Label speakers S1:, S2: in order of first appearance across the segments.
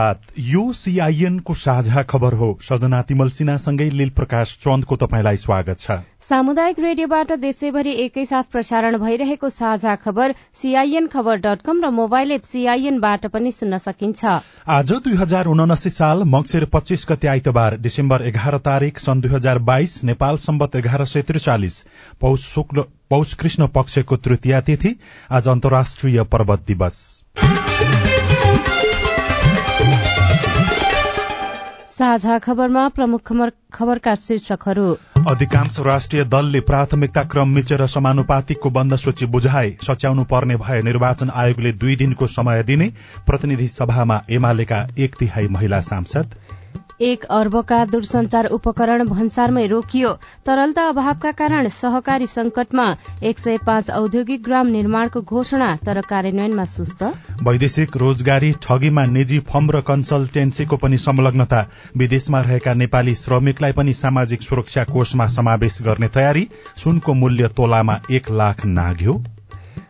S1: प्रभात यो सीआईएन को साझा खबर हो। सजना तिमल सिन्हासँगै लील प्रकाश चन्दको तपाईँलाई स्वागत छ।
S2: सामुदायिक रेडियोबाट देशैभरि एकैसाथ प्रसारण भइरहेको साझा खबर सीआईएन खबर डट कम र मोबाइल एप सीआईएनबाट पनि सुन्न सकिन्छ।
S1: आज दुई हजार उनासी साल मक्सिर पच्चीस गते आइतबार डिसेम्बर एघार तारीक सन् दुई हजार बाइस नेपाल सम्बत एघार सय त्रिचालिस पौष शुक्ल पौष कृष्ण पक्षको तृतीया तिथि आज अन्तर्राष्ट्रिय पर्वत दिवस।
S2: साझा खबरमा प्रमुख खबरका शीर्षकहरू।
S1: अधिकांश राष्ट्रिय दलले प्राथमिकता क्रम मिचेर समानुपातिकको बन्द सूची बुझाए। सच्याउनु पर्ने भए निर्वाचन आयोगले दुई दिनको समय दिने प्रतिनिधि सभामा एमालेका एक तिहाई महिला सांसद
S2: एक अर्बका दूरसञ्चार उपकरण भन्सारमै रोकियो तरलता अभावका कारण सहकारी संकटमा एक सय पाँच औद्योगिक ग्राम निर्माणको घोषणा तर कार्यान्वयनमा सुस्त।
S1: वैदेशिक रोजगारी ठगीमा निजी फर्म र कन्सल्टेन्सीको पनि संलग्नता। विदेशमा रहेका नेपाली श्रमिकलाई पनि सामाजिक सुरक्षा कोषमा समावेश गर्ने तयारी सुनको मूल्य तोलामा एक लाख नाग्यो।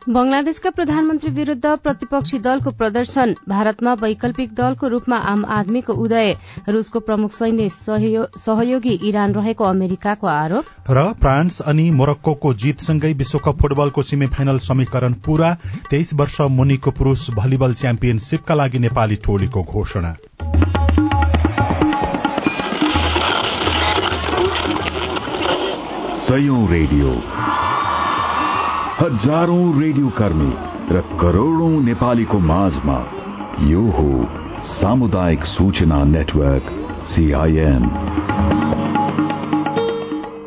S2: बंगलादेशका प्रधानमन्त्री विरूद्ध प्रतिपक्षी दलको प्रदर्शन भारतमा वैकल्पिक दलको रूपमा आम आदमीको उदय रूसको प्रमुख सैन्य सहयोगी इरान रहेको अमेरिकाको आरोप।
S1: र फ्रान्स अनि मोरक्को जीतसँगै विश्वकप फुटबलको सेमी फाइनल समीकरण पूरा तेइस वर्ष मुनिको पुरूष भलिबल च्याम्पियनशीपका लागि नेपाली टोलीको घोषणा।
S3: रेडियो। हजारौं रेडियो कर्मी र करोड़ौं नेपालीको माझमा यो हो सामुदायिक सूचना नेटवर्क सीआईएन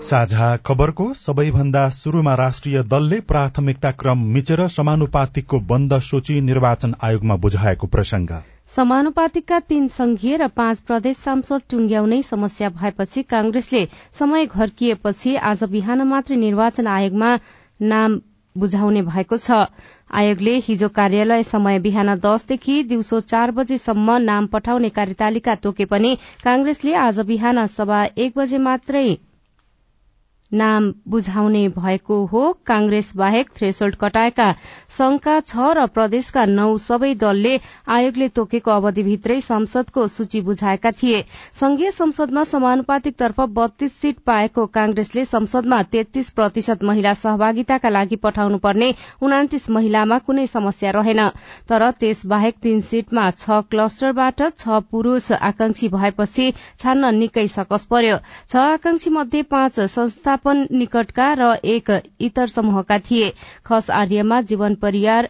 S1: साझा खबरको सबैभन्दा शुरूमा राष्ट्रिय दलले प्राथमिकता क्रम मिचेर समानुपातिकको बन्द सूची निर्वाचन आयोगमा बुझाएको प्रसंग
S2: समानुपातिकका तीन संघीय र पाँच प्रदेश सांसद टुंग्याउनै समस्या भएपछि कांग्रेसले समय घर्किएपछि आज बिहान मात्रै निर्वाचन आयोगमा नाम बुझाउने भएको छ। आयोगले हिजो कार्यालय समय बिहान दसदेखि दिउँसो चार बजेसम्म नाम पठाउने कार्यतालिका तोके पनि कांग्रेसले आज बिहान सभा एक बजे मात्रै नाम बुझाउने भएको हो। कांग्रेस बाहेक थ्रेसोल्ड कटाएका संघका छ र प्रदेशका नौ सबै दलले आयोगले तोकेको अवधिभित्रै संसदको सूची बुझाएका थिए। संघीय संसदमा समानुपातिक तर्फ बत्तीस सीट पाएको कांग्रेसले संसदमा तेत्तीस प्रतिशत महिला सहभागिताका लागि पठाउनु पर्ने उनातिस महिलामा कुनै समस्या रहेन। तर त्यस बाहेक तीन सीटमा छ क्लस्टरबाट छ पुरूष आकांक्षी भएपछि छान्न निकै सकस पर्यो। छ आकांक्षी मध्ये पाँच संस्था स्थापन निकटका र एक इतर समूहका थिए। खस आर्यमा जीवन परियार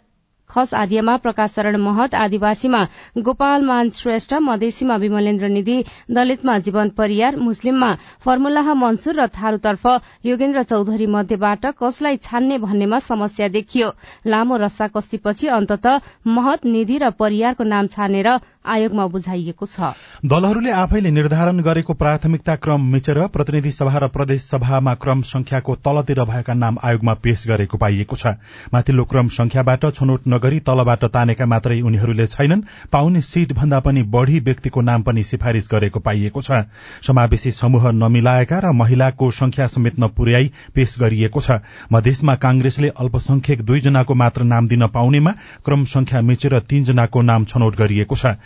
S2: खस आर्यमा प्रकाश शरण महत आदिवासीमा गोपाल मान श्रेष्ठ मधेसीमा विमलेन्द्र निधि दलितमा जीवन परियार मुस्लिममा फर्मुलाह मनसुर र थारूतर्फ योगेन्द्र चौधरी मध्येबाट कसलाई छान्ने भन्नेमा समस्या देखियो। लामो रस्साकसीपछि अन्तत महत निधि र परियारको नाम छानेर आयोगमा बुझाइएको छ।
S1: दलहरूले आफैले निर्धारण गरेको प्राथमिकता क्रम मिचेर प्रतिनिधि सभा र प्रदेश सभामा क्रम संख्याको तलतिर भएका नाम आयोगमा पेश गरेको पाइएको छ। माथिल्लो क्रम संख्याबाट छनौट नगरी तलबाट तानेका मात्रै उनीहरूले छैनन् पाउने सीट भन्दा पनि बढ़ी व्यक्तिको नाम पनि सिफारिश गरेको पाइएको छ। समावेशी समूह नमिलाएका र महिलाको संख्या समेत नपुर्याई पेश गरिएको छ। मधेसमा कांग्रेसले अल्पसंख्यक दुईजनाको मात्र नाम दिन पाउनेमा क्रम संख्या मिचेर तीनजनाको नाम छनौट गरिएको छ।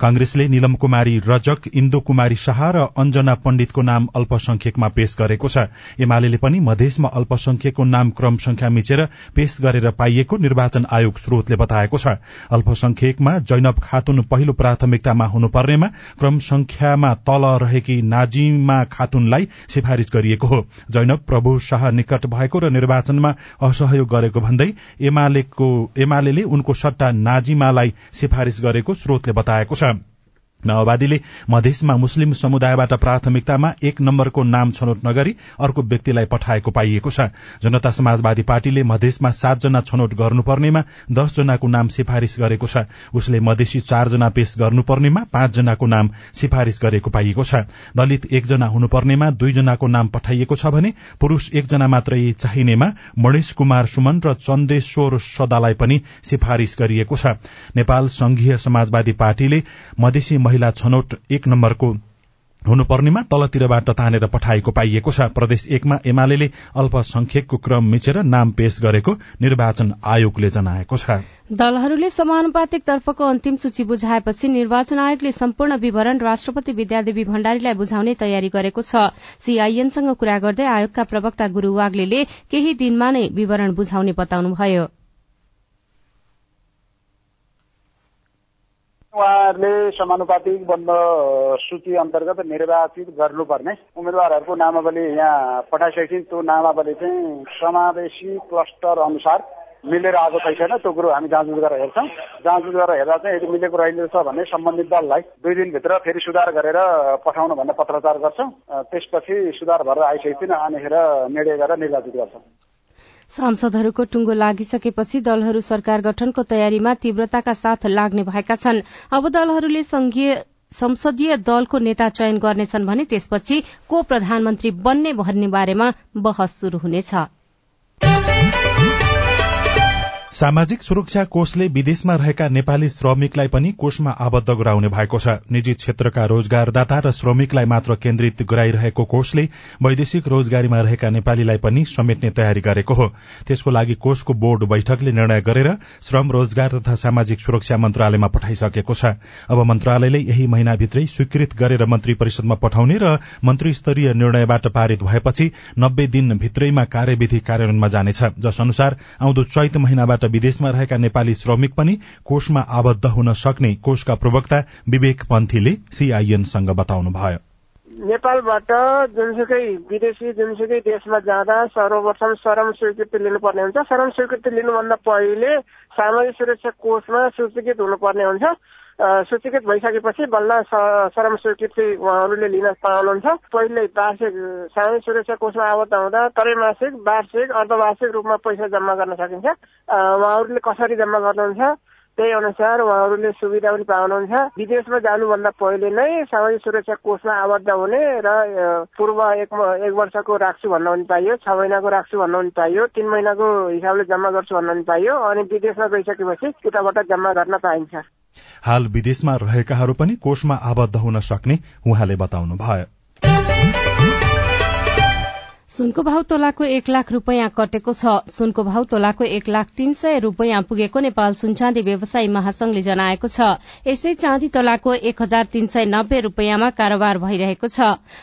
S1: कांग्रेसले निलम कुमारी रजक इन्दु कुमारी शाह र अञ्जना पण्डितको नाम अल्पसंख्यकमा पेश गरेको छ। एमाले पनि मधेसमा अल्पसंख्यकको नाम क्रम संख्या मिचेर पेश गरेर पाइएको निर्वाचन आयोग स्रोतले बताएको छ। अल्पसंख्यकमा जैनब खातुन पहिलो प्राथमिकतामा हुनुपर्नेमा क्रम संख्यामा तल रहेकी नाजिमा खातुनलाई सिफारिश गरिएको हो। जैनब प्रभु शाह निकट भएको र निर्वाचनमा असहयोग गरेको भन्दै एमाले उनको सट्टा नाजिमालाई सिफारिश गरेको स्रोतले बताए बताएको छ। माओवादीले मधेसमा मुस्लिम समुदायबाट प्राथमिकतामा एक नम्बरको नाम छनौट नगरी अर्को व्यक्तिलाई पठाएको पाइएको छ। जनता समाजवादी पार्टीले मधेसमा सातजना छनौट गर्नुपर्नेमा दसजनाको नाम सिफारिश गरेको छ। उसले मधेसी चारजना पेश गर्नुपर्नेमा पाँचजनाको नाम सिफारिश गरेको पाइएको छ। दलित एकजना हुनुपर्नेमा दुईजनाको नाम पठाइएको छ भने पुरूष एकजना मात्रै चाहिनेमा मणेश कुमार सुमन र चन्देश्वर सदालाई पनि सिफारिश गरिएको छ। नेपाल संघीय समाजवादी पार्टीले मधेसी महिला छनौट एक नम्बरको हुनुपर्नेमा तलतिरबाट तानेर पठाएको पाइएको छ। प्रदेश एकमा एमाले अल्पसंख्यकको क्रम मिचेर नाम पेश गरेको निर्वाचन आयोगले जनाएको छ।
S2: दलहरूले समानुपातिक तर्फको अन्तिम सूची बुझाएपछि निर्वाचन आयोगले सम्पूर्ण विवरण राष्ट्रपति विद्यादेवी भण्डारीलाई बुझाउने तयारी गरेको छ। सीआईएनसँग कुरा गर्दै आयोगका प्रवक्ता गुरू वाग्ले केही दिनमा नै विवरण बुझाउने बताउनुभयो।
S4: उहाँहरूले समानुपातिक बन्द सूची अन्तर्गत निर्वाचित गर्नुपर्ने। उम्मेद्वारहरूको नामावली यहाँ पठाइसकेपछि त्यो नामावली चाहिँ समावेशी क्लस्टर अनुसार मिलेर आएको छैन। त्यो कुरो हामी जाँचबुझ गरेर हेर्छौँ। जाँचबुझ गरेर हेर्दा चाहिँ यदि मिलेको रहेछ भने सम्बन्धित दललाई दुई दिनभित्र फेरि सुधार गरेर पठाउनु भन्ने पत्राचार गर्छौँ। त्यसपछि सुधार भएर आइसकेपछि अनिखेर निर्णय गरेर निर्वाचित गर्छौँ।
S2: सांसदहरूको टुङ्गो लागिसकेपछि दलहरू सरकार गठनको तयारीमा तीव्रताका साथ लाग्ने भएका छन्। अब दलहरूले संसदीय दलको नेता चयन गर्नेछन् भने त्यसपछि को प्रधानमन्त्री बन्ने भन्ने बारेमा बहस शुरू हुनेछ।
S1: सामाजिक सुरक्षा कोषले विदेशमा रहेका नेपाली श्रमिकलाई पनि कोषमा आबद्ध गराउने भएको छ। निजी क्षेत्रका रोजगारदाता र श्रमिकलाई मात्र केन्द्रित गराइरहेको कोषले वैदेशिक रोजगारीमा रहेका नेपालीलाई पनि समेट्ने तयारी गरेको हो। त्यसको लागि कोषको बोर्ड बैठकले निर्णय गरेर श्रम रोजगार तथा सामाजिक सुरक्षा मन्त्रालयमा पठाइसकेको छ। अब मन्त्रालयले यही महिनाभित्रै स्वीकृत गरेर मन्त्री परिषदमा पठाउने र मन्त्री स्तरीय निर्णयबाट पारित भएपछि नब्बे दिन भित्रैमा कार्यविधि कार्यान्वयनमा जानेछ। जस अनुसार आउँदो चैत महिनाबाट विदेशमा रहेका नेपाली श्रमिक पनि कोषमा आबद्ध हुन सक्ने कोषका प्रवक्ता विवेक पन्थीले सीआईएनसँग बताउनुभयो।
S5: नेपालबाट जुनसुकै विदेशी जुनसुकै देशमा जाँदा सर्वप्रथम श्रम स्वीकृति लिनुपर्ने हुन्छ। श्रम स्वीकृति लिनुभन्दा पहिले सामाजिक सुरक्षा कोषमा सूचीकृत हुनुपर्ने हुन्छ। सूचीकृत भइसकेपछि बल्ल श्रम स्वीकृति उहाँहरूले लिन पाउनुहुन्छ। पहिले वार्षिक सामाजिक सुरक्षा कोषमा आबद्ध हुँदा त्रैमासिक वार्षिक अर्धवार्षिक रूपमा पैसा जम्मा गर्न सकिन्छ। उहाँहरूले कसरी जम्मा गर्नुहुन्छ? त्यही अनुसार उहाँहरूले सुविधा पनि पाउनुहुन्छ। विदेशमा जानुभन्दा पहिले नै सामाजिक सुरक्षा कोषमा आबद्ध हुने र पूर्व एक एक वर्षको राख्छु भन्न पनि पाइयो छ महिनाको राख्छु भन्न पनि पाइयो तिन महिनाको हिसाबले जम्मा गर्छु भन्न पनि पाइयो अनि विदेशमा गइसकेपछि उताबाट जम्मा गर्न पाइन्छ।
S1: हाल विदेशमा रहेकाहरू पनि कोषमा आबद्ध हुन सक्ने उहाँले बताउनुभयो।
S2: सुनको भाउ तोलाको एक लाख रूपियाँ कटेको छ। सुनको भाउ तोलाको एक लाख तीन सय रूपियाँ पुगेको नेपाल सुनचाँदी व्यवसायी महासंघले जनाएको छ। यसै चाँदी तोलाको एक हजार तीन सय नब्बे रूपियाँमा कारोबार भइरहेको छ।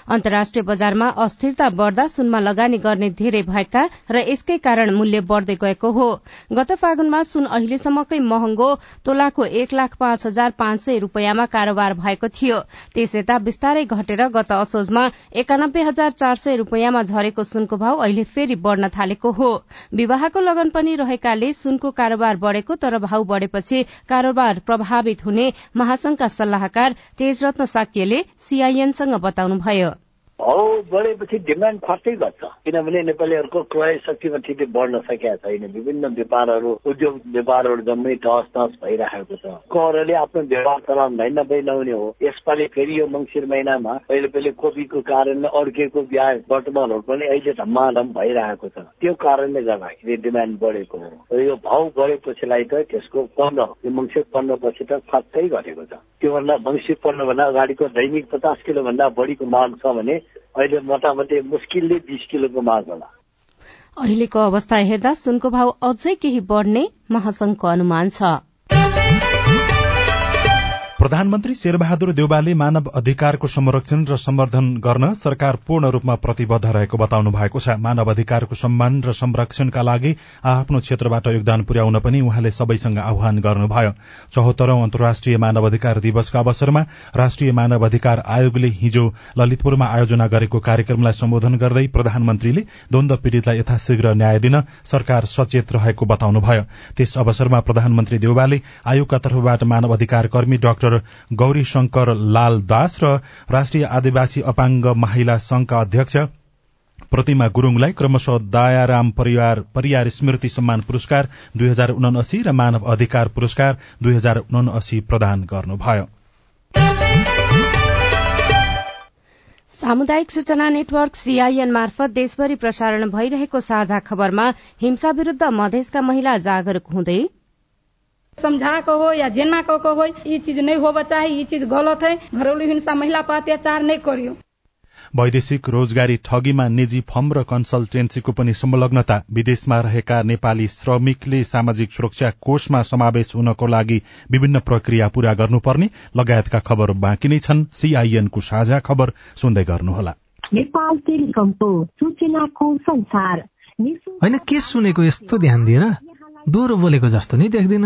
S2: अन्तर्राष्ट्रिय बजारमा अस्थिरता बढ़दा सुनमा लगानी गर्ने धेरै भएका र यसकै कारण मूल्य बढ़दै गएको हो। गत फागुनमा सुन अहिलेसम्मकै महँगो तोलाको एक लाख पाँच हजार पाँच सय रूपियाँमा कारोबार भएको थियो। त्यस यता बिस्तारै घटेर गत असोजमा एकानब्बे हजार चार सय रूपियाँमा झरेको सुनको भाव अहिले फेरि बढ़न थालेको हो। विवाहको लगन पनि रहेकाले सुनको कारोबार बढ़ेको तर भाव बढ़ेपछि कारोबार प्रभावित हुने महासंघका सल्लाहकार तेजरत्न साक्यले सीआईएनसँग बताउनुभयो।
S6: भाउ बढेपछि डिमान्ड खर्चै गर्छ। किनभने नेपालीहरूको क्रय शक्तिमा ठिकै बढ्न सकेका छैन। विभिन्न व्यापारहरू उद्योग व्यापारहरू जम्मै टस टस भइरहेको छ। करले आफ्नो व्यवहार चलाउनु भइ नभई नहुने हो। यसपालि फेरि यो मङ्सिर महिनामा पहिले पहिले कोपीको कारणले अड्केको ब्याज वर्तमानहरू पनि अहिले धम्माधम भइरहेको छ। त्यो कारणले गर्दाखेरि डिमान्ड बढेको हो। र यो भाउ बढेपछिलाई त त्यसको पन्ध्र यो मङ्सिर पन्ध्रपछि त खर्चै घटेको छ। त्योभन्दा मङ्सिर पन्ध्रभन्दा अगाडिको दैनिक पचास किलोभन्दा बढीको माग छ भने अहिले मोटामोटी मुस्किलले बिस किलोको माग होला।
S2: अहिलेको अवस्था हेर्दा सुनको भाव अझै केही बढ्ने महासंघको अनुमान छ।
S1: प्रधानमन्त्री शेरबहादुर देउबाले मानव अधिकारको संरक्षण र सम्वर्धन गर्न सरकार पूर्ण रूपमा प्रतिबद्ध रहेको बताउनु भएको छ। मानव अधिकारको सम्मान र संरक्षणका लागि आफ्नो क्षेत्रबाट योगदान पुर्याउन पनि उहाँले सबैसँग आह्वान गर्नुभयो। चौहत्तरौं अन्तर्राष्ट्रिय मानव अधिकार दिवसका अवसरमा राष्ट्रिय मानव अधिकार आयोगले हिजो ललितपुरमा आयोजना गरेको कार्यक्रमलाई सम्बोधन गर्दै प्रधानमन्त्रीले द्वन्द पीड़ितलाई यथाशीघ्र न्याय दिन सरकार सचेत रहेको बताउनुभयो। त्यस अवसरमा प्रधानमन्त्री देउबाले आयोगका तर्फबाट मानव अधिकार कर्मी डाक्टर गौरी शंकर लाल दास र राष्ट्रिय आदिवासी अपाङ्ग महिला संघका अध्यक्ष प्रतिमा गुरूङलाई क्रमशः दयाराम परिवार परियार स्मृति सम्मान पुरस्कार दुई हजार उनासी र मानव अधिकार पुरस्कार दुई हजार उनासी प्रदान गर्नुभयो।
S2: सामुदायिक सूचना नेटवर्क सीआईएन मार्फत देशभरि प्रसारण भइरहेको साझा खबरमा हिंसा विरूद्ध मधेसका महिला जागरूक हुँदै
S7: समझा को हो या जेना को को हो ये चीज नहीं होबा चाहिए ये चीज गलत है। घरेलू हिंसा महिला पर अत्याचार नहीं करियो।
S1: वैदेशिक रोजगारी ठगीमा निजी फर्म र कन्सल्टेन्सीको पनि संलग्नता। विदेशमा रहेका नेपाली श्रमिकले सामाजिक सुरक्षा कोषमा समावेश हुनको लागि विभिन्न प्रक्रिया पूरा गर्नुपर्ने लगायतका खबर बाँकी नै छन्। सीआईएनको साझा खबर सुन्दै गर्नुहोला।
S8: नेपाल टेलिकमको सूचनाको संसार।
S9: होइन के सुनेको यस्तो ध्यान दिएर दोहोरो बोलेको जस्तो नि देख्दिन।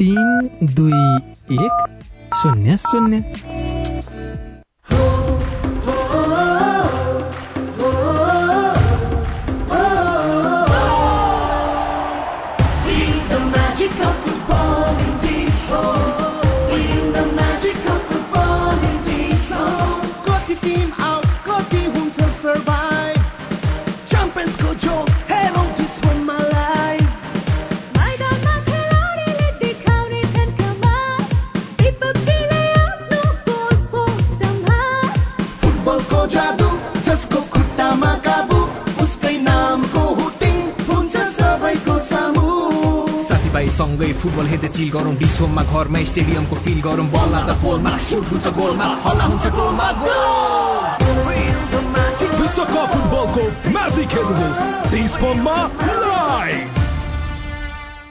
S9: तिन दुई एक शून्य शून्य।
S10: सँगै फुटबल हेर्दै चिल गरौँ। डिसोममा घरमा स्टेडियमको फिल गरौँ। बल लाग्दा पोलमा सुट हुन्छ गोलमा हल्ला हुन्छ गोलमा
S11: विश्वकप फुटबलको म्याजिक हेर्नुहोस्। डिसोममा लाइभ!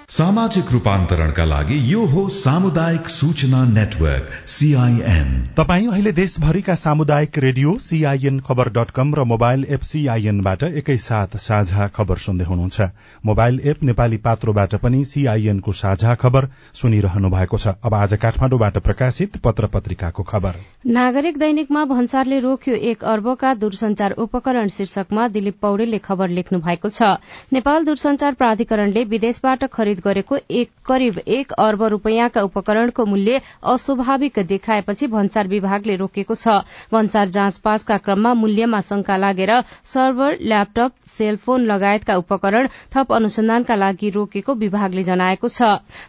S3: सामाजिक रूपान्तरणका लागि यो हो सामुदायिक सूचना नेटवर्क सीआईएन
S1: तपाई अहिले देशभरिका सामुदायिक radio CIN Khabar dot com र मोबाइल एप सीआईएनबाट एकैसाथ साझा खबर सुन्दै हुनुहुन्छ। मोबाइल एप नेपाली पात्रोबाट पनि सीआईएनको साझा खबर सुनिरहनु भएको छ। अब आज काठमाडौँबाट प्रकाशित पत्र पत्रिकाको खबर।
S2: नागरिक दैनिकमा भन्सारले रोक्यो एक अर्बका दूरसञ्चार उपकरण शीर्षकमा दिलीप पौडेलले खबर लेख्नु भएको छ। नेपाल दूरसञ्चार प्राधिकरणले विदेशबाट खरिद गरेको एक करिब एक अर्ब रूपियाँका उपकरणको मूल्य अस्वाभाविक देखाएपछि भन्सार विभागले रोकेको छ। भन्सार जाँच पासका क्रममा मूल्यमा शंका लागेर सर्भर ल्यापटप सेलफोन लगायतका उपकरण थप अनुसन्धानका लागि रोकेको विभागले जनाएको छ।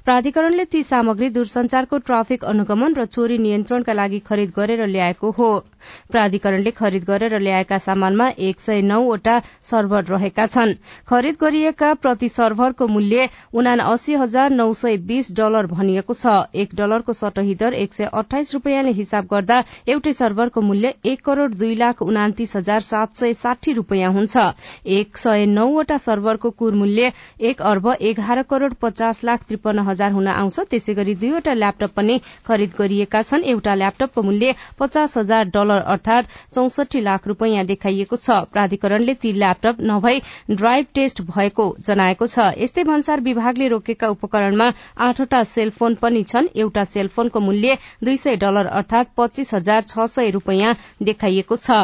S2: प्राधिकरणले ती सामग्री दूरसञ्चारको ट्राफिक अनुगमन र चोरी नियन्त्रणका लागि खरिद गरेर ल्याएको हो। प्राधिकरणले खरिद गरेर ल्याएका सामानमा एक सय नौवटा सर्भर रहेका छन्। खरिद गरिएका प्रति सर्भरको मूल्य उना अस्सी हजार नौ सय बीस डलर भनिएको छ। एक डलरको सटही दर एक सय अठाइस रूपियाँले हिसाब गर्दा एउटै सर्भरको मूल्य एक करोड़ दुई लाख उनातिस हजार सात सय साठी रूपियाँ हुन्छ। एक सय नौवटा सर्भरको कुर मूल्य एक अर्ब एघार करोड़ पचास लाख त्रिपन्न हजार हुन आउँछ। त्यसै गरी दुईवटा ल्यापटप पनि खरिद गरिएका छन्। एउटा ल्यापटपको मूल्य पचास हजार डलर अर्थात चौसठी लाख रूपियाँ देखाइएको छ। प्राधिकरणले ती ल्यापटप नभई ड्राइभ टेस्ट भएको जनाएको छ। यस्तै भन्सार विभागले रोकेका उपकरणमा आठवटा सेलफोन पनि छन्। एउटा सेलफोनको मूल्य दुई सय डलर अर्थात पच्चीस हजार छ सय रूपियाँ देखाइएको छ।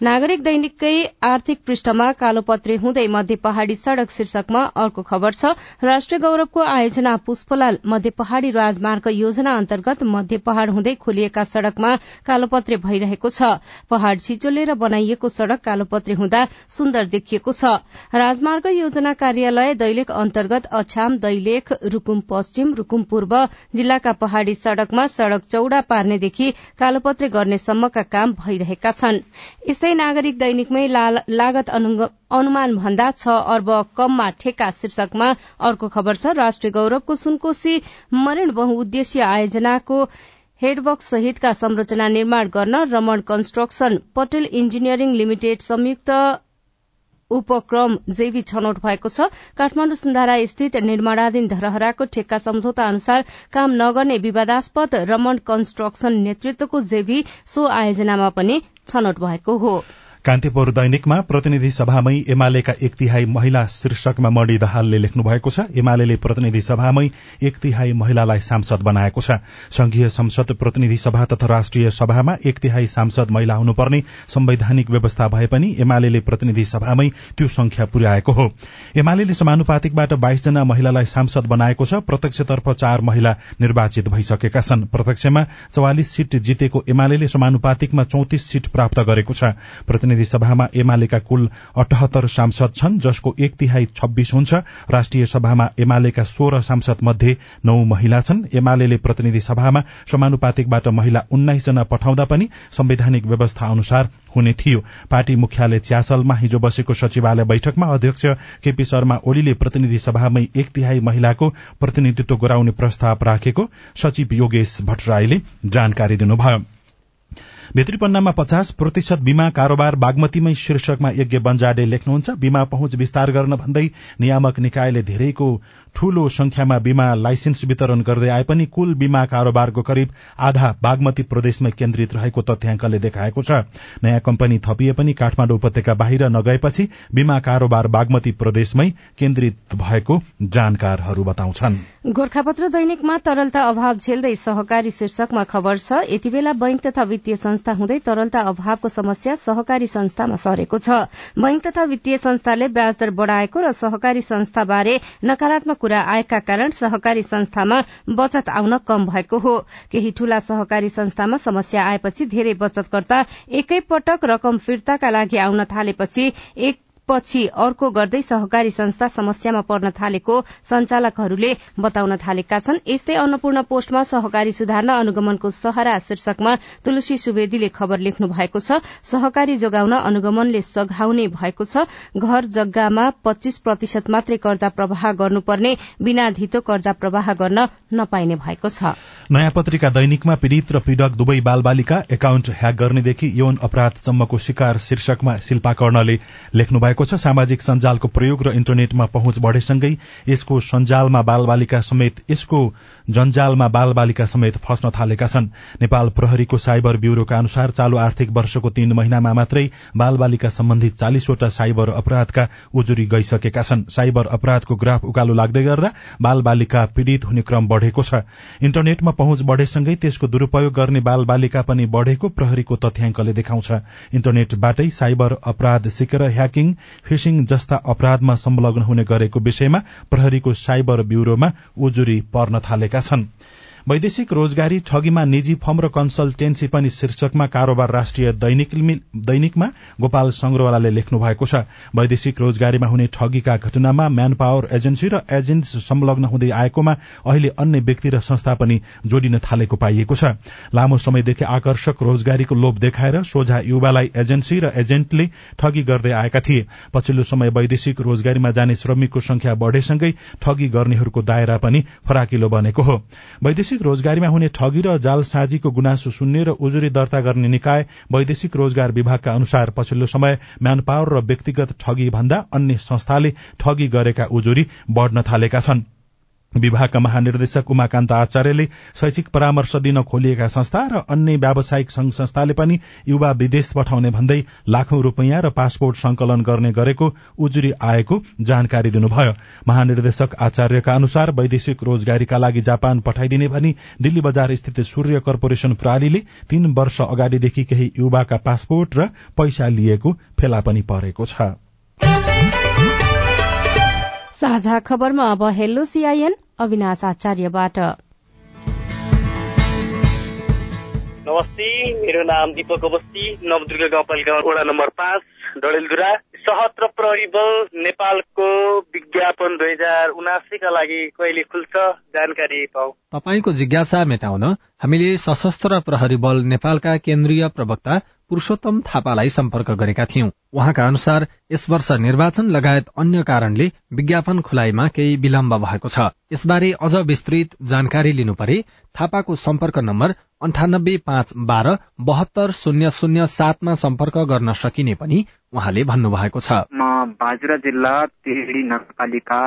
S2: नागरिक दैनिककै आर्थिक पृष्ठमा कालोपत्रे हुँदै मध्य पहाड़ी सड़क शीर्षकमा अर्को खबर छ राष्ट्रिय गौरवको आयोजना पुष्पलाल मध्य पहाड़ी राजमार्ग योजना अन्तर्गत मध्य पहाड़ हुँदै खोलिएका सड़कमा कालोपत्रे भइरहेको छ। पहाड़ छिचोलेर बनाइएको सड़क कालोपत्रे हुँदा सुन्दर देखिएको छ। राजमार्ग योजना कार्यालय दैलेख अन्तर्गत अछाम दैलेख रूकुम पश्चिम रूकुम पूर्व जिल्लाका पहाड़ी सड़कमा सड़क चौड़ा पार्नेदेखि कालोपत्रे गर्नेसम्मका काम भइरहेका छन्। यस्तै नागरिक दैनिकमै लागत अनुमान भन्दा छ अर्ब कममा ठेक्का शीर्षकमा अर्को खबर छ राष्ट्रिय गौरवको सुनकोशी मरण बहुउद्देश्य आयोजनाको हेडबक्स सहितका संरचना निर्माण गर्न Raman construction Patel engineering limited संयुक्त उपक्रम जेवी छनौट भएको छ। काठमाडौँ सुन्धारा स्थित निर्माणाधीन धरहराको ठेक्का सम्झौता अनुसार काम नगर्ने विवादास्पद रमण कन्स्ट्रक्सन नेतृत्वको जेवी सो आयोजनामा पनि छनौट भएको हो।
S1: कान्तिपुर दैनिकमा प्रतिनिधि सभामै एमालेका एक तिहाई महिला शीर्षकमा मणि दहालले लेख्नु भएको छ एमाले प्रतिनिधि सभामै एक तिहाई महिलालाई सांसद बनाएको छ। संघीय संसद प्रतिनिधि सभा तथा राष्ट्रिय सभामा एक तिहाई सांसद महिला हुनुपर्ने संवैधानिक व्यवस्था भए पनि एमाले प्रतिनिधि सभामै त्यो संख्या पुर्याएको हो। एमाले समानुपातिकबाट बाइसजना महिलालाई सांसद बनाएको छ प्रत्यक्षतर्फ चार महिला निर्वाचित भइसकेका छन्। प्रत्यक्षमा चौवालिस सीट जितेको एमाले समानुपातिकमा चौतिस सीट प्राप्त गरेको छ। प्रतिनिधि सभामा एमालेका कुल अठहत्तर सांसद छन् जसको एक तिहाई छब्बीस हुन्छ। राष्ट्रिय सभामा एमालेका सोह्र सांसद मध्ये नौ महिला छन्। एमाले प्रतिनिधि सभामा समानुपातिकबाट महिला उन्नाइस जना पठाउँदा पनि संवैधानिक व्यवस्था अनुसार हुने थियो। पार्टी मुख्यालय च्यासलमा हिजो बसेको सचिवालय बैठकमा अध्यक्ष केपी शर्मा ओलीले प्रतिनिधि सभामै एक तिहाई महिलाको प्रतिनिधित्व गराउने प्रस्ताव राखेको सचिव योगेश भट्टराईले जानकारी दिनुभयो। भित्री पन्नामा पचास प्रतिशत बीमा कारोबार बागमतीमै शीर्षकमा यज्ञ बन्जाडे लेख्नुहुन्छ। बीमा पहुँच विस्तार गर्न भन्दै नियामक निकायले धेरैको ठूलो संख्यामा बीमा लाइसेन्स वितरण गर्दै आए पनि कुल बीमा कारोबारको करिब आधा बागमती प्रदेशमै केन्द्रित रहेको तथ्याङ्कले देखाएको छ। नयाँ कम्पनी थपिए पनि काठमाडौँ उपत्यका बाहिर नगएपछि बीमा कारोबार बागमती प्रदेशमै केन्द्रित भएको जानकारहरू बताउँछन्।
S2: गोर्खापत्र दैनिकमा तरलता अभाव झेल्दै सहकारी शीर्षकमा खबर छ। यति बेला बैंक तथा वित्तीय संस्था हुँदै तरलता अभावको समस्या सहकारी संस्थामा सरेको छ। बैंक तथा वित्तीय संस्थाले ब्याजदर बढ़ाएको र सहकारी संस्थाबारे नकारात्मक कुरा आएका कारण सहकारी संस्थामा बचत आउन कम भएको हो। केही ठूला सहकारी संस्थामा समस्या आएपछि धेरै बचतकर्ता एकै पटक रकम फिर्ताका लागि आउन थालेपछि एक पछि अर्को गर्दै सहकारी संस्था समस्यामा पर्न थालेको संचालकहरूले बताउन थालेका छन्। यस्तै अन्नपूर्ण पोस्टमा सहकारी सुधार्न अनुगमनको सहारा शीर्षकमा तुलसी सुवेदीले खबर लेख्नु भएको छ। सहकारी जोगाउन अनुगमनले सघाउने भएको छ। घर जग्गामा पच्चीस प्रतिशत मात्रै कर्जा प्रवाह गर्नुपर्ने बिना धितो कर्जा प्रवाह गर्न नपाइने भएको छ।
S1: नयाँ पत्रिका दैनिकमा पीड़ित र पीड़क दुवै बालबालिका एकाउन्ट ह्याक गर्नेदेखि यौन अपराधसम्मको शिकार शीर्षकमा शिल्पा कर्णले लेख्नु भएको छ। सामाजिक सञ्जालको प्रयोग र इन्टरनेटमा पहुँच बढ़ेसँगै यसको सञ्जालमा बालबालिका समेत यसको जन्जालमा बालबालिका समेत फस्न थालेका छन्। नेपाल प्रहरीको साइबर ब्यूरोका अनुसार चालू आर्थिक वर्षको तीन महिनामा मात्रै बालबालिका सम्बन्धित चालिसवटा साइबर अपराधका उजुरी गइसकेका छन्। साइबर अपराधको ग्राफ उकालो लाग्दै गर्दा बालबालिका पीड़ित हुने क्रम बढ़ेको छ। इन्टरनेटमा पहुँच बढ़ेसँगै त्यसको दुरूपयोग गर्ने बालबालिका पनि बढ़ेको प्रहरीको तथ्याङ्कले देखाउँछ। इन्टरनेटबाटै साइबर अपराध सिकेर ह्याकिङ फिसिङ जस्ता अपराधमा संलग्न हुने गरेको विषयमा प्रहरीको साइबर ब्यूरोमा उजुरी पर्न थालेका छन्। वैदेशिक रोजगारी ठगीमा निजी फर्म र कन्सल्टेन्सी पनि शीर्षकमा कारोबार राष्ट्रिय दैनिकमा गोपाल संग्रवालाले लेख्नु भएको छ। वैदेशिक रोजगारीमा हुने ठगीका घटनामा म्यान पावर एजेन्सी र एजेन्ट संलग्न हुँदै आएकोमा अहिले अन्य व्यक्ति र संस्था पनि जोडिन थालेको पाइएको छ। लामो समयदेखि आकर्षक रोजगारीको लोभ देखाएर सोझा युवालाई एजेन्सी र एजेन्टले ठगी गर्दै आएका थिए। पछिल्लो समय वैदेशिक रोजगारीमा जाने श्रमिकको संख्या बढ़ेसँगै ठगी गर्नेहरूको दायरा पनि फराकिलो बनेको हो। वैदेशिक वैदेशिक रोजगारीमा हुने ठगी र जालसाजीको गुनासो सुन्ने र उजुरी दर्ता गर्ने निकाय वैदेशिक रोजगार विभागका अनुसार पछिल्लो समय म्यान पावर र व्यक्तिगत ठगी भन्दा अन्य संस्थाले ठगी गरेका उजुरी बढ़न थालेका छनृ। विभागका महानिर्देशक उमाकान्त आचार्यले शैक्षिक परामर्श दिन खोलिएका संस्था र अन्य व्यावसायिक संघ संस्थाले पनि युवा विदेश पठाउने भन्दै लाखौं रूपियाँ र पासपोर्ट संकलन गर्ने गरेको उजुरी आएको जानकारी दिनुभयो। महानिर्देशक आचार्यका अनुसार वैदेशिक रोजगारीका लागि जापान पठाइदिने भनी दिल्ली बजार स्थित सूर्य कर्पोरेशन प्रणालीले तीन वर्ष अगाडिदेखि केही युवाका पासपोर्ट र पैसा लिएको फेला पनि परेको छ।
S2: साझा खबरमा अब हेलो सीआईएन अविनाश आचार्यबाट।
S12: नमस्ते मेरो नाम दिपक अवस्थी नवदुर्गा गाउँपालिका वडा नम्बर पाँच डडेलधुरा। सशस्त्र प्रहरी बल नेपालको विज्ञापन दुई हजार उनासीका लागि कहिले खुल्छ जानकारी पाऊ।
S9: तपाईँको जिज्ञासा मेटाउन हामीले सशस्त्र प्रहरी बल नेपालका केन्द्रीय प्रवक्ता पुरूषोत्तम थापालाई सम्पर्क गरेका थियौं। उहाँका अनुसार यस वर्ष निर्वाचन लगायत अन्य कारणले विज्ञापन खुलाइमा केही विलम्ब भएको छ। यसबारे अझ विस्तृत जानकारी लिनु परे थापाको सम्पर्क नम्बर अन्ठानब्बे पाँच बाह्र बहत्तर शून्य शून्य सातमा सम्पर्क गर्न सकिने पनि उहाँले भन्नुभएको छ।
S13: बाजुरा जिल्ला तेह्री नगरपालिका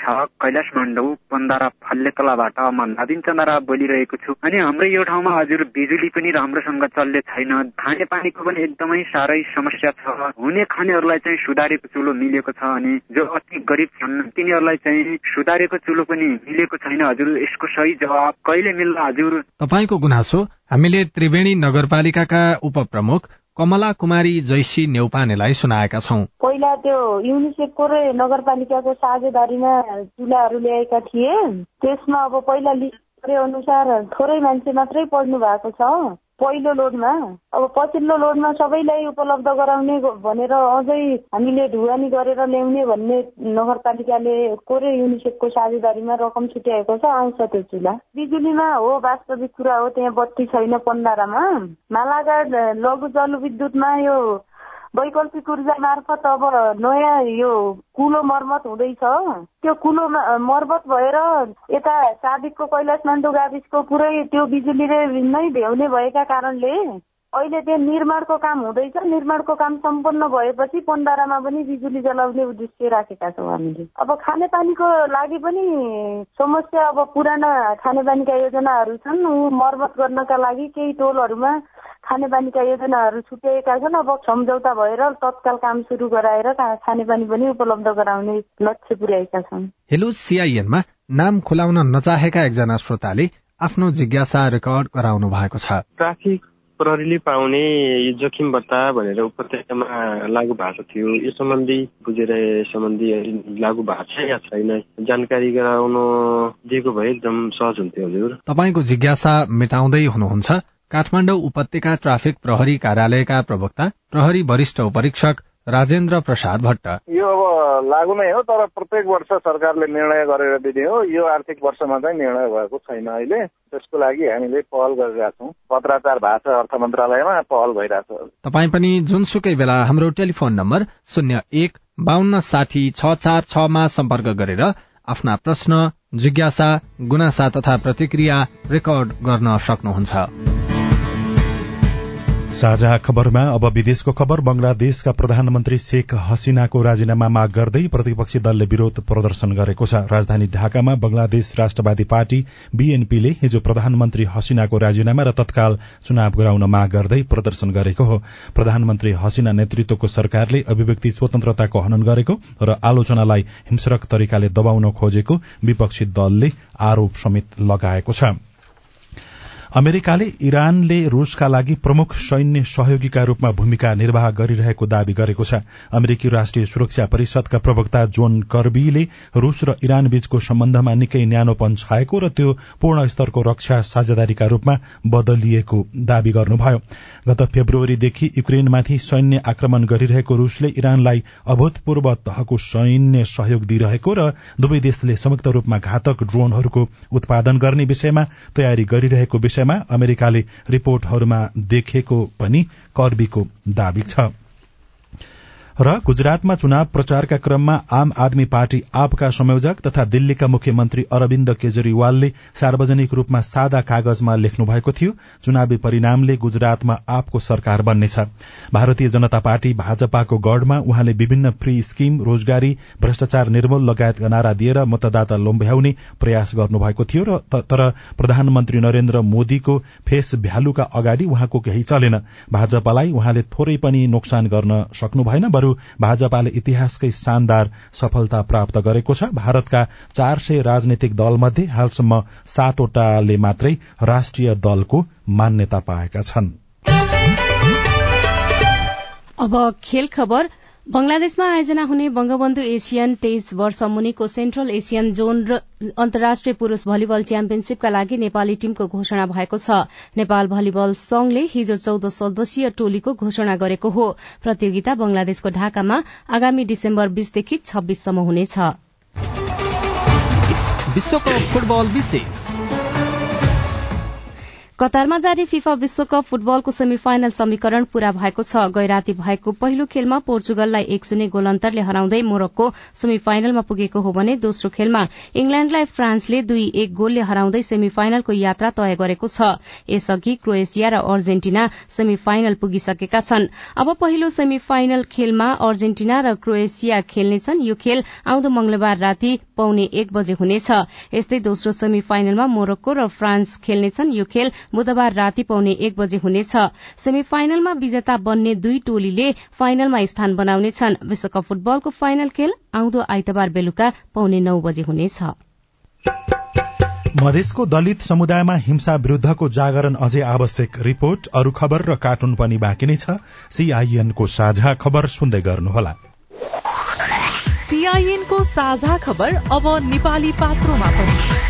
S13: छ कैलाश मण्डौ पन्दारा फल्ले तलाबाट म नदिन चन्द्रा बोलिरहेको छु अनि हाम्रो यो ठाउँमा हजुर बिजुली पनि राम्रोसँग चल्ने छैन। खाने पानीको पनि एकदमै साह्रै समस्या छ। हुने खानेहरूलाई चाहिँ सुधारेको चुलो मिलेको छ अनि जो अति गरिब छन् तिनीहरूलाई चाहिँ सुधारेको चुलो पनि मिलेको छैन। हजुर यसको सही जवाब कहिले मिल्ला हजुर?
S9: तपाईँको गुनासो हामीले त्रिवेणी नगरपालिकाका उपप्रमुख कमला कुमारी जैसी नेउपानेलाई सुनाएका छौं।
S14: पहिला त्यो युनिसेफको र नगरपालिकाको साझेदारीमा चुलाहरू ल्याएका थिए। त्यसमा अब पहिला लिस्ट अनुसार थोरै मान्छे मात्रै पढ्नु भएको छ। पहिलो लोडमा? अब पछिल्लो लोडमा सबैलाई उपलब्ध गराउने भनेर अझै हामीले ढुवानी गरेर ल्याउने भन्ने नगरपालिकाले कोरे युनिसेफको साझेदारीमा रकम छुट्याएको छ। आउँछ त्यो चुला। बिजुलीमा हो वास्तविक कुरा हो त्यहाँ बत्ती छैन पन्डारामा मालागाड लघु जलविद्युतमा यो वैकल्पिक ऊर्जा मार्फत अब नयाँ यो कुलो मर्मत हुँदैछ। त्यो कुलो मर्मत भएर यता साबिकको कैलाश मान्डो गाविसको पुरै त्यो बिजुलीले नै भ्याउने भएका कारणले अहिले त्यो निर्माणको काम हुँदैछ। निर्माणको काम सम्पन्न भएपछि पन्डारामा पनि बिजुली जलाउने उद्देश्य राखेका छौँ हामीले। अब खानेपानीको लागि पनि समस्या अब पुराना खानेपानीका योजनाहरू छन्। मर्मत गर्नका लागि केही टोलहरूमा खानेपानीका योजनाहरू छुट्याएका छन्। अब सम्झौता भएर तत्काल काम सुरु गराएर खानेपानी पनि उपलब्ध गराउने लक्ष्य पुर्याएका छन्
S9: हेलो सिआइएनमा नाम खुलाउन नचाहेका एकजना श्रोताले आफ्नो जिज्ञासा रेकर्ड गराउनु भएको छ।
S15: ट्राफिक प्रहरीले पाउने जोखिम भत्ता भनेर उपत्यकामा लागू भएको थियो। यो सम्बन्धी बुझेर सम्बन्धी लागू भएको छ या छैन जानकारी गराउन दिएको भए एकदम सहज हुन्थ्यो हजुर।
S9: तपाईँको जिज्ञासा मेटाउँदै हुनुहुन्छ। काठमाडौँ उपत्यका ट्राफिक प्रहरी कार्यालयका प्रवक्ता प्रहरी वरिष्ठ उपरीक्षक राजेन्द्र प्रसाद भट्ट।
S16: यो अब लागू नै हो तर प्रत्येक वर्ष सरकारले निर्णय गरेर दिने हो। यो आर्थिक वर्षमा चाहिँ निर्णय भएको छैन अहिले। त्यसको लागि हामीले पहल गरिरहेका छौँ। पत्राचार छ अर्थ मन्त्रालयमा पहल भइरहेको छ।
S9: तपाईँ पनि जुनसुकै बेला हाम्रो टेलिफोन नम्बर शून्य एक बान्न साठी छ चार छमा सम्पर्क गरेर आफ्ना प्रश्न जिज्ञासा गुनासा तथा प्रतिक्रिया रेकर्ड गर्न सक्नुहुन्छ।
S1: साझा खबरमा अब विदेशको खबर। बंगलादेशका प्रधानमन्त्री शेख हसिनाको राजीनामा माग गर्दै प्रतिपक्षी दलले विरोध प्रदर्शन गरेको छ। राजधानी ढाकामा बंगलादेश राष्ट्रवादी पार्टी बीएनपीले हिजो प्रधानमन्त्री हसिनाको राजीनामा र तत्काल चुनाव गराउन माग गर्दै प्रदर्शन गरेको हो। प्रधानमन्त्री हसिना नेतृत्वको सरकारले अभिव्यक्ति स्वतन्त्रताको हनन गरेको र आलोचनालाई हिंसक तरिकाले दबाउन खोजेको विपक्षी दलले आरोप समेत लगाएको छ। अमेरिकाले इरानले रूसका लागि प्रमुख सैन्य सहयोगीका रूपमा भूमिका निर्वाह गरिरहेको दावी गरेको छ। अमेरिकी राष्ट्रिय सुरक्षा परिषदका प्रवक्ता जोन कर्बीले रूस र इरान बीचको सम्बन्धमा निकै न्यानोपन छाएको र त्यो पूर्ण स्तरको रक्षा साझेदारीका रूपमा बदलिएको दावी गर्नुभयो। गत फेब्रुअरीदेखि युक्रेनमाथि सैन्य आक्रमण गरिरहेको रूसले इरानलाई अभूतपूर्व तहको सैन्य सहयोग दिइरहेको र दुवै देशले संयुक्त रूपमा घातक ड्रोनहरूको उत्पादन गर्ने विषयमा तयारी गरिरहेको विषय विषयमा अमेरिकाले रिपोर्टहरूमा देखेको पनि कर्बीको दावी छ। र गुजरातमा चुनाव प्रचारका क्रममा आम आदमी पार्टी आपका संयोजक तथा दिल्लीका मुख्यमन्त्री अरविन्द केजरीवालले सार्वजनिक रूपमा सादा कागजमा लेख्नु भएको थियो। चुनावी परिणामले गुजरातमा आपको सरकार बन्नेछ। भारतीय जनता पार्टी भाजपाको गढ़मा उहाँले विभिन्न फ्री स्कीम रोजगारी भ्रष्टाचार निर्मूल लगायतका नारा दिएर मतदाता लोम्भ्याउने प्रयास गर्नुभएको थियो र तर प्रधानमन्त्री नरेन्द्र मोदीको फेस भ्यालुका अगाडि उहाँको केही चलेन। भाजपालाई उहाँले थोरै पनि नोक्सान गर्न सक्नु भएन बरू भाजपाले इतिहासकै शानदार सफलता प्राप्त गरेको छ। भारतका चार सय राजनैतिक दलमध्ये हालसम्म सातवटाले मात्रै राष्ट्रिय दलको मान्यता पाएका छन्।
S2: अब खेल खबर बंगलादेशमा आयोजना हुने बंगबन्धु एसियन तेइस वर्ष मुनिको सेन्ट्रल एसियन जोन र अन्तर्राष्ट्रिय पुरूष भलिबल च्याम्पियनशीपका लागि नेपाली टीमको घोषणा भएको छ। नेपाल भलिबल संघले हिजो चौध सदस्यीय टोलीको घोषणा गरेको हो। प्रतियोगिता बंगलादेशको ढाकामा आगामी डिसेम्बर बीसदेखि छब्बीससम्म हुनेछ। कतारमा जारी फिफा विश्वकप फुटबलको सेमी फाइनल समीकरण पूरा भएको छ। गैराती भएको पहिलो खेलमा पोर्चुगललाई एक शून्य गोल अन्तरले हराउँदै मोरक्को सेमी फाइनलमा पुगेको हो भने दोस्रो खेलमा इंग्ल्याण्डलाई फ्रान्सले दुई एक गोलले हराउँदै सेमी फाइनलको यात्रा तय गरेको छ। यसअघि क्रोएसिया र अर्जेन्टिना सेमी फाइनल पुगिसकेका छन्। अब पहिलो सेमी फाइनल खेलमा अर्जेन्टिना र क्रोएसिया खेल्नेछन्। यो खेल आउँदो मंगलबार राति पौने एक बजे हुनेछ। यस्तै दोस्रो सेमी फाइनलमा मोरक्को र फ्रान्स खेल्नेछन्। यो खेल बुधबार राति पाउने एक बजे हुनेछ। सेमी फाइनलमा विजेता बन्ने दुई टोलीले फाइनलमा स्थान बनाउनेछन्। विश्वकप फुटबलको फाइनल खेल आउँदो आइतबार बेलुका पाउने नौ बजे हुनेछ।
S1: मधेसको दलित समुदायमा हिंसा विरूद्धको जागरण अझै आवश्यक रिपोर्ट अरू खबर र कार्टुन पनि बाँकी नै छ। सीआईएनको साझा खबर सुन्दै गर्नुहोला।
S17: सीआईएनको साझा खबर अब नेपाली पात्रोमा पनि।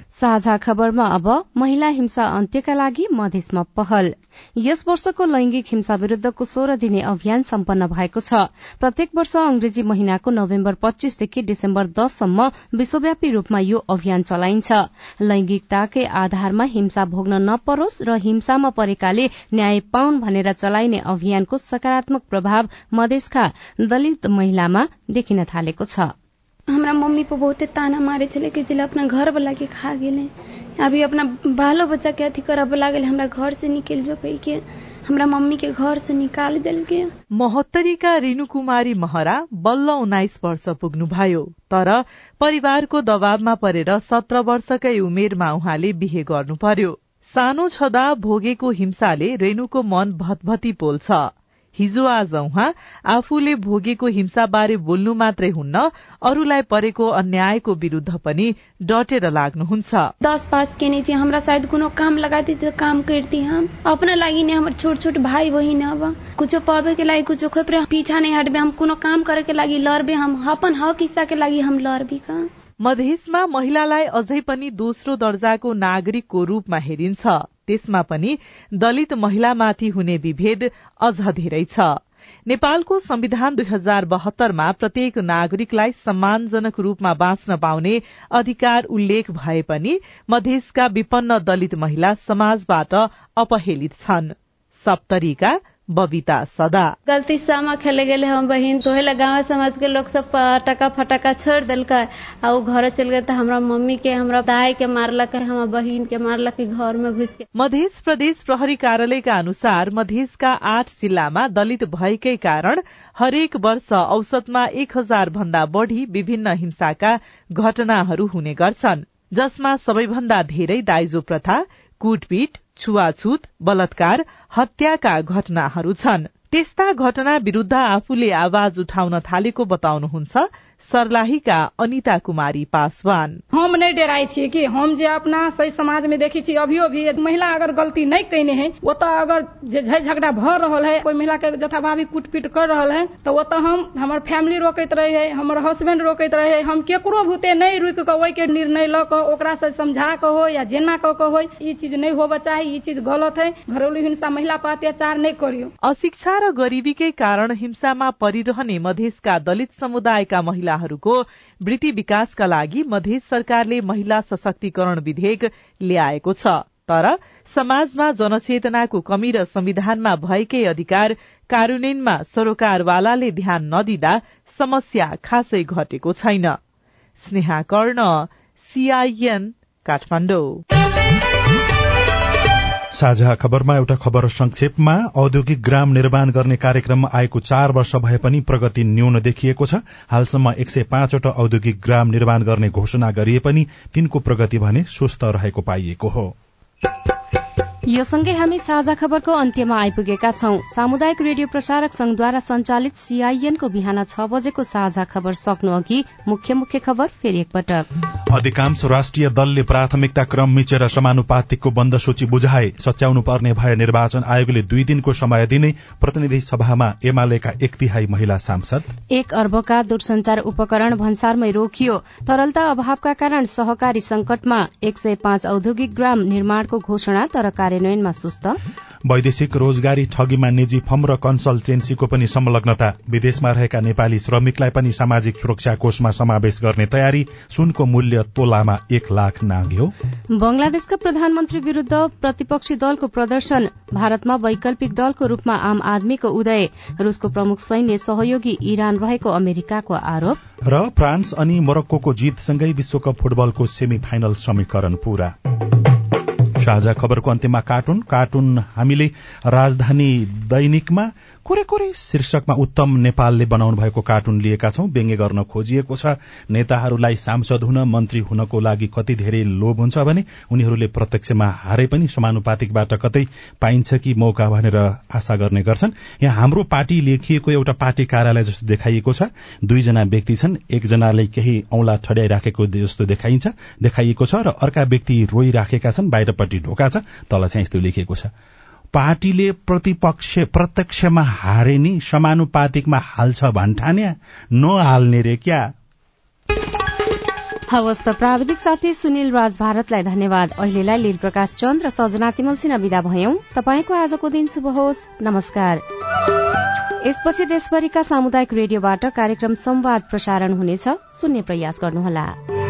S2: साझा खबरमा अब महिला हिंसा अन्त्यका लागि मधेसमा पहल। यस वर्षको लैंगिक हिंसा विरूद्धको सोह्र दिने अभियान सम्पन्न भएको छ। प्रत्येक वर्ष अंग्रेजी महिनाको नोभेम्बर पच्चीसदेखि डिसेम्बर दससम्म विश्वव्यापी रूपमा यो अभियान चलाइन्छ। लैंगिकताकै आधारमा हिंसा भोग्न नपरोस् र हिंसामा परेकाले न्याय पाउन् भनेर चलाइने अभियानको सकारात्मक प्रभाव मधेसका दलित महिलामा देखिन थालेको छ।
S18: हमरा मम्मी पर बहुते ताना मारे छले कि जिला अपना घर वाला के खा गेले। अभी अपना बालो बच्चा के अथी करब लागल हमरा घर से निकल जो कही के। हमरा मम्मी के घर से निकाल दिल के
S17: महोत्तरीका रिनु कुमारी महरा बल्ल उन्नाइस वर्ष पुग्नुभयो तर परिवारको दबावमा परेर सत्र वर्षकै उमेरमा उहाँले बिहे गर्नु पर्यो। सानो छँदा भोगेको हिंसाले रेणुको मन भतभती पोल्छ। हिजो आज उहाँ आफूले भोगेको हिंसाबारे बोल्नु मात्रै हुन्न अरूलाई परेको अन्यायको विरूद्ध पनि डटेर लाग्नुहुन्छ।
S18: दस पास के नहीं हमरा शायद कोनो काम लगाती तो काम करती हम। अपना लागि नहीं हमर छोट छोट भाई बहिन अब। कुछ पावे के लागि कुछ खोपरे पीछा नहीं हटबे हम कोनो काम करे के लागि लड़बे हम अपन हक हिस्सा के लागि हम लड़बी का।
S17: मधेसमा महिलालाई अझै पनि दोस्रो दर्जाको नागरिकको रूपमा हेरिन्छ। त्यसमा पनि दलित महिलामाथि हुने विभेद अझ धेरै छ। नेपालको संविधान दुई हजार बहत्तरमा प्रत्येक नागरिकलाई सम्मानजनक रूपमा बाँच्न पाउने अधिकार उल्लेख भए पनि मधेसका विपन्न दलित महिला समाजबाट अपहेलित छन्। सप्तरीका बबीता सदा।
S18: गलती से सामा खेले गेले हम बहन तो है गाँव समाज के लोग सब टका फटाका छोड़ दिलक। आ घर चल गए तो हमारा मम्मी के हमारा दाई के मारलक हमारा बहन के मारलक घर में घुस के।
S17: मध्य प्रदेश प्रहरी कार्यालयका अनुसार मधेसका आठ जिल्लामा दलित भएकै कारण हरेक वर्ष औसतमा एक हजार भन्दा बढ़ी विभिन्न हिंसाका घटनाहरू हुने गर्छन् जसमा सबैभन्दा धेरै दाइजो प्रथा कुटपिट छुवाछुत बलात्कार हत्याका घटनाहरू छन्। त्यस्ता घटना विरूद्ध आफूले आवाज उठाउन थालेको बताउनुहुन्छ सर्लाहीका अनिता कुमारी पासवान।
S7: हम नहीं डराई छे कि हम जे अपना सही समाज में देखी छी अभियो भी महिला अगर गलती नहीं कहने है ओत अगर झै झगड़ा भ रहा है कोई महिला के जथाभावी कुटपीट कर रहा है तो ओत हम हमर फैमिली रोकैत रहे है हमर हस्बैंड रोकैत रहे है हम केकरो भूते नहीं रुक के ओई के निर्णय ल के ओकरा से समझा के हो या जेना क के हो ई चीज नहीं होबा चाहे ई चीज गलत है घरेलू हिंसा महिला पर अत्याचार नहीं करियो।
S17: अशिक्षा र गरिबीकै कारण हिंसामा परिरहने मधेसका दलित समुदायका महिला महिलाहरूको वृत्ति विकासका लागि मधेस सरकारले महिला सशक्तिकरण विधेयक ल्याएको छ। तर समाजमा जनचेतनाको कमी र संविधानमा भएकै अधिकार कार्यान्वयनमा सरोकारवालाले ध्यान नदिँदा समस्या खासै घटेको छैन। स्नेहा कर्ण सीआईएन काठमाडौँ।
S1: साझा खबरमा एउटा खबर संक्षेपमा औद्योगिक ग्राम निर्माण गर्ने कार्यक्रम आएको चार वर्ष भए पनि प्रगति न्यून देखिएको छ। हालसम्म एक सय पाँचवटा औद्योगिक ग्राम निर्माण गर्ने घोषणा गरिए पनि तिनको प्रगति भने सुस्त रहेको पाइएको हो।
S2: यो सँगै हामी साझा खबरको अन्त्यमा आइपुगेका छौं। सामुदायिक रेडियो प्रसारक संघद्वारा संचालित सीआईएनको बिहान छ बजेको साझा खबर सक्नु अघि मुख्य मुख्य खबर फेरि एकपटक।
S1: अधिकांश राष्ट्रिय दलले प्राथमिकता क्रम मिचेर समानुपातिकको बन्द सूची बुझाए। सच्याउनु पर्ने भए निर्वाचन आयोगले दुई दिनको समय दिने प्रतिनिधि सभामा एमालेका एक तिहाई महिला सांसद।
S2: एक अर्बका दूरसंचार उपकरण भन्सारमै रोकियो। तरलता अभावका कारण सहकारी संकटमा एक सय पाँच औद्योगिक ग्राम निर्माणको घोषणा तर कार्यान्वयनमा सुस्त।
S1: वैदेशिक रोजगारी ठगीमा निजी फर्म र कन्सल्टेन्सीको पनि संलग्नता। विदेशमा रहेका नेपाली श्रमिकलाई पनि सामाजिक सुरक्षा कोषमा समावेश गर्ने तयारी सुनको मूल्य तोलामा एक लाख नाग्यो।
S2: बंगलादेशका प्रधानमन्त्री विरूद्ध प्रतिपक्षी दलको प्रदर्शन भारतमा वैकल्पिक दलको रूपमा आम आदमीको उदय रूसको प्रमुख सैन्य सहयोगी इरान रहेको अमेरिकाको आरोप।
S1: र फ्रान्स अनि मोरक्को जीतसँगै विश्वकप फुटबलको सेमी फाइनल समीकरण पूरा। साझा खबरको अन्त्यमा कार्टुन। कार्टुन हामीले राजधानी दैनिकमा कुरै कुरै शीर्षकमा उत्तम नेपालले बनाउनु भएको कार्टुन लिएका छौं। व्यङ्ग्य गर्न खोजिएको छ। नेताहरूलाई सांसद हुन मन्त्री हुनको लागि कति धेरै लोभ हुन्छ भने उनीहरूले प्रत्यक्षमा हारे पनि समानुपातिकबाट कतै पाइन्छ कि मौका भनेर आशा गर्ने गर्छन्। यहाँ हाम्रो पार्टी लेखिएको एउटा पार्टी कार्यालय जस्तो देखाइएको छ। दुईजना व्यक्ति छन्। एकजनाले केही औंला ठड्याइराखेको जस्तो देखाइन्छ देखाइएको छ र अर्का व्यक्ति रोइराखेका छन्। बाहिरपट्टि ढोका छ। तल चाहिँ यस्तो लेखिएको छ। पार्टीले प्रतिपक्ष प्रत्यक्षमा हारे नि समानुपातिकमा हाल्छ भन्ठान्या नहाल्ने रे क्या?
S2: हवस् त प्राविधिक साथी सुनिल राज भारतलाई धन्यवाद। अहिलेलाई लील प्रकाश चन्द र सजना तिमल सिन्हा विदा भयौं। तपाईँको आजको दिन शुभ होस्। नमस्कार। यसपछि देशभरिका सामुदायिक रेडियोबाट कार्यक्रम संवाद प्रसारण हुनेछ। सुन्ने प्रयास गर्नुहोला।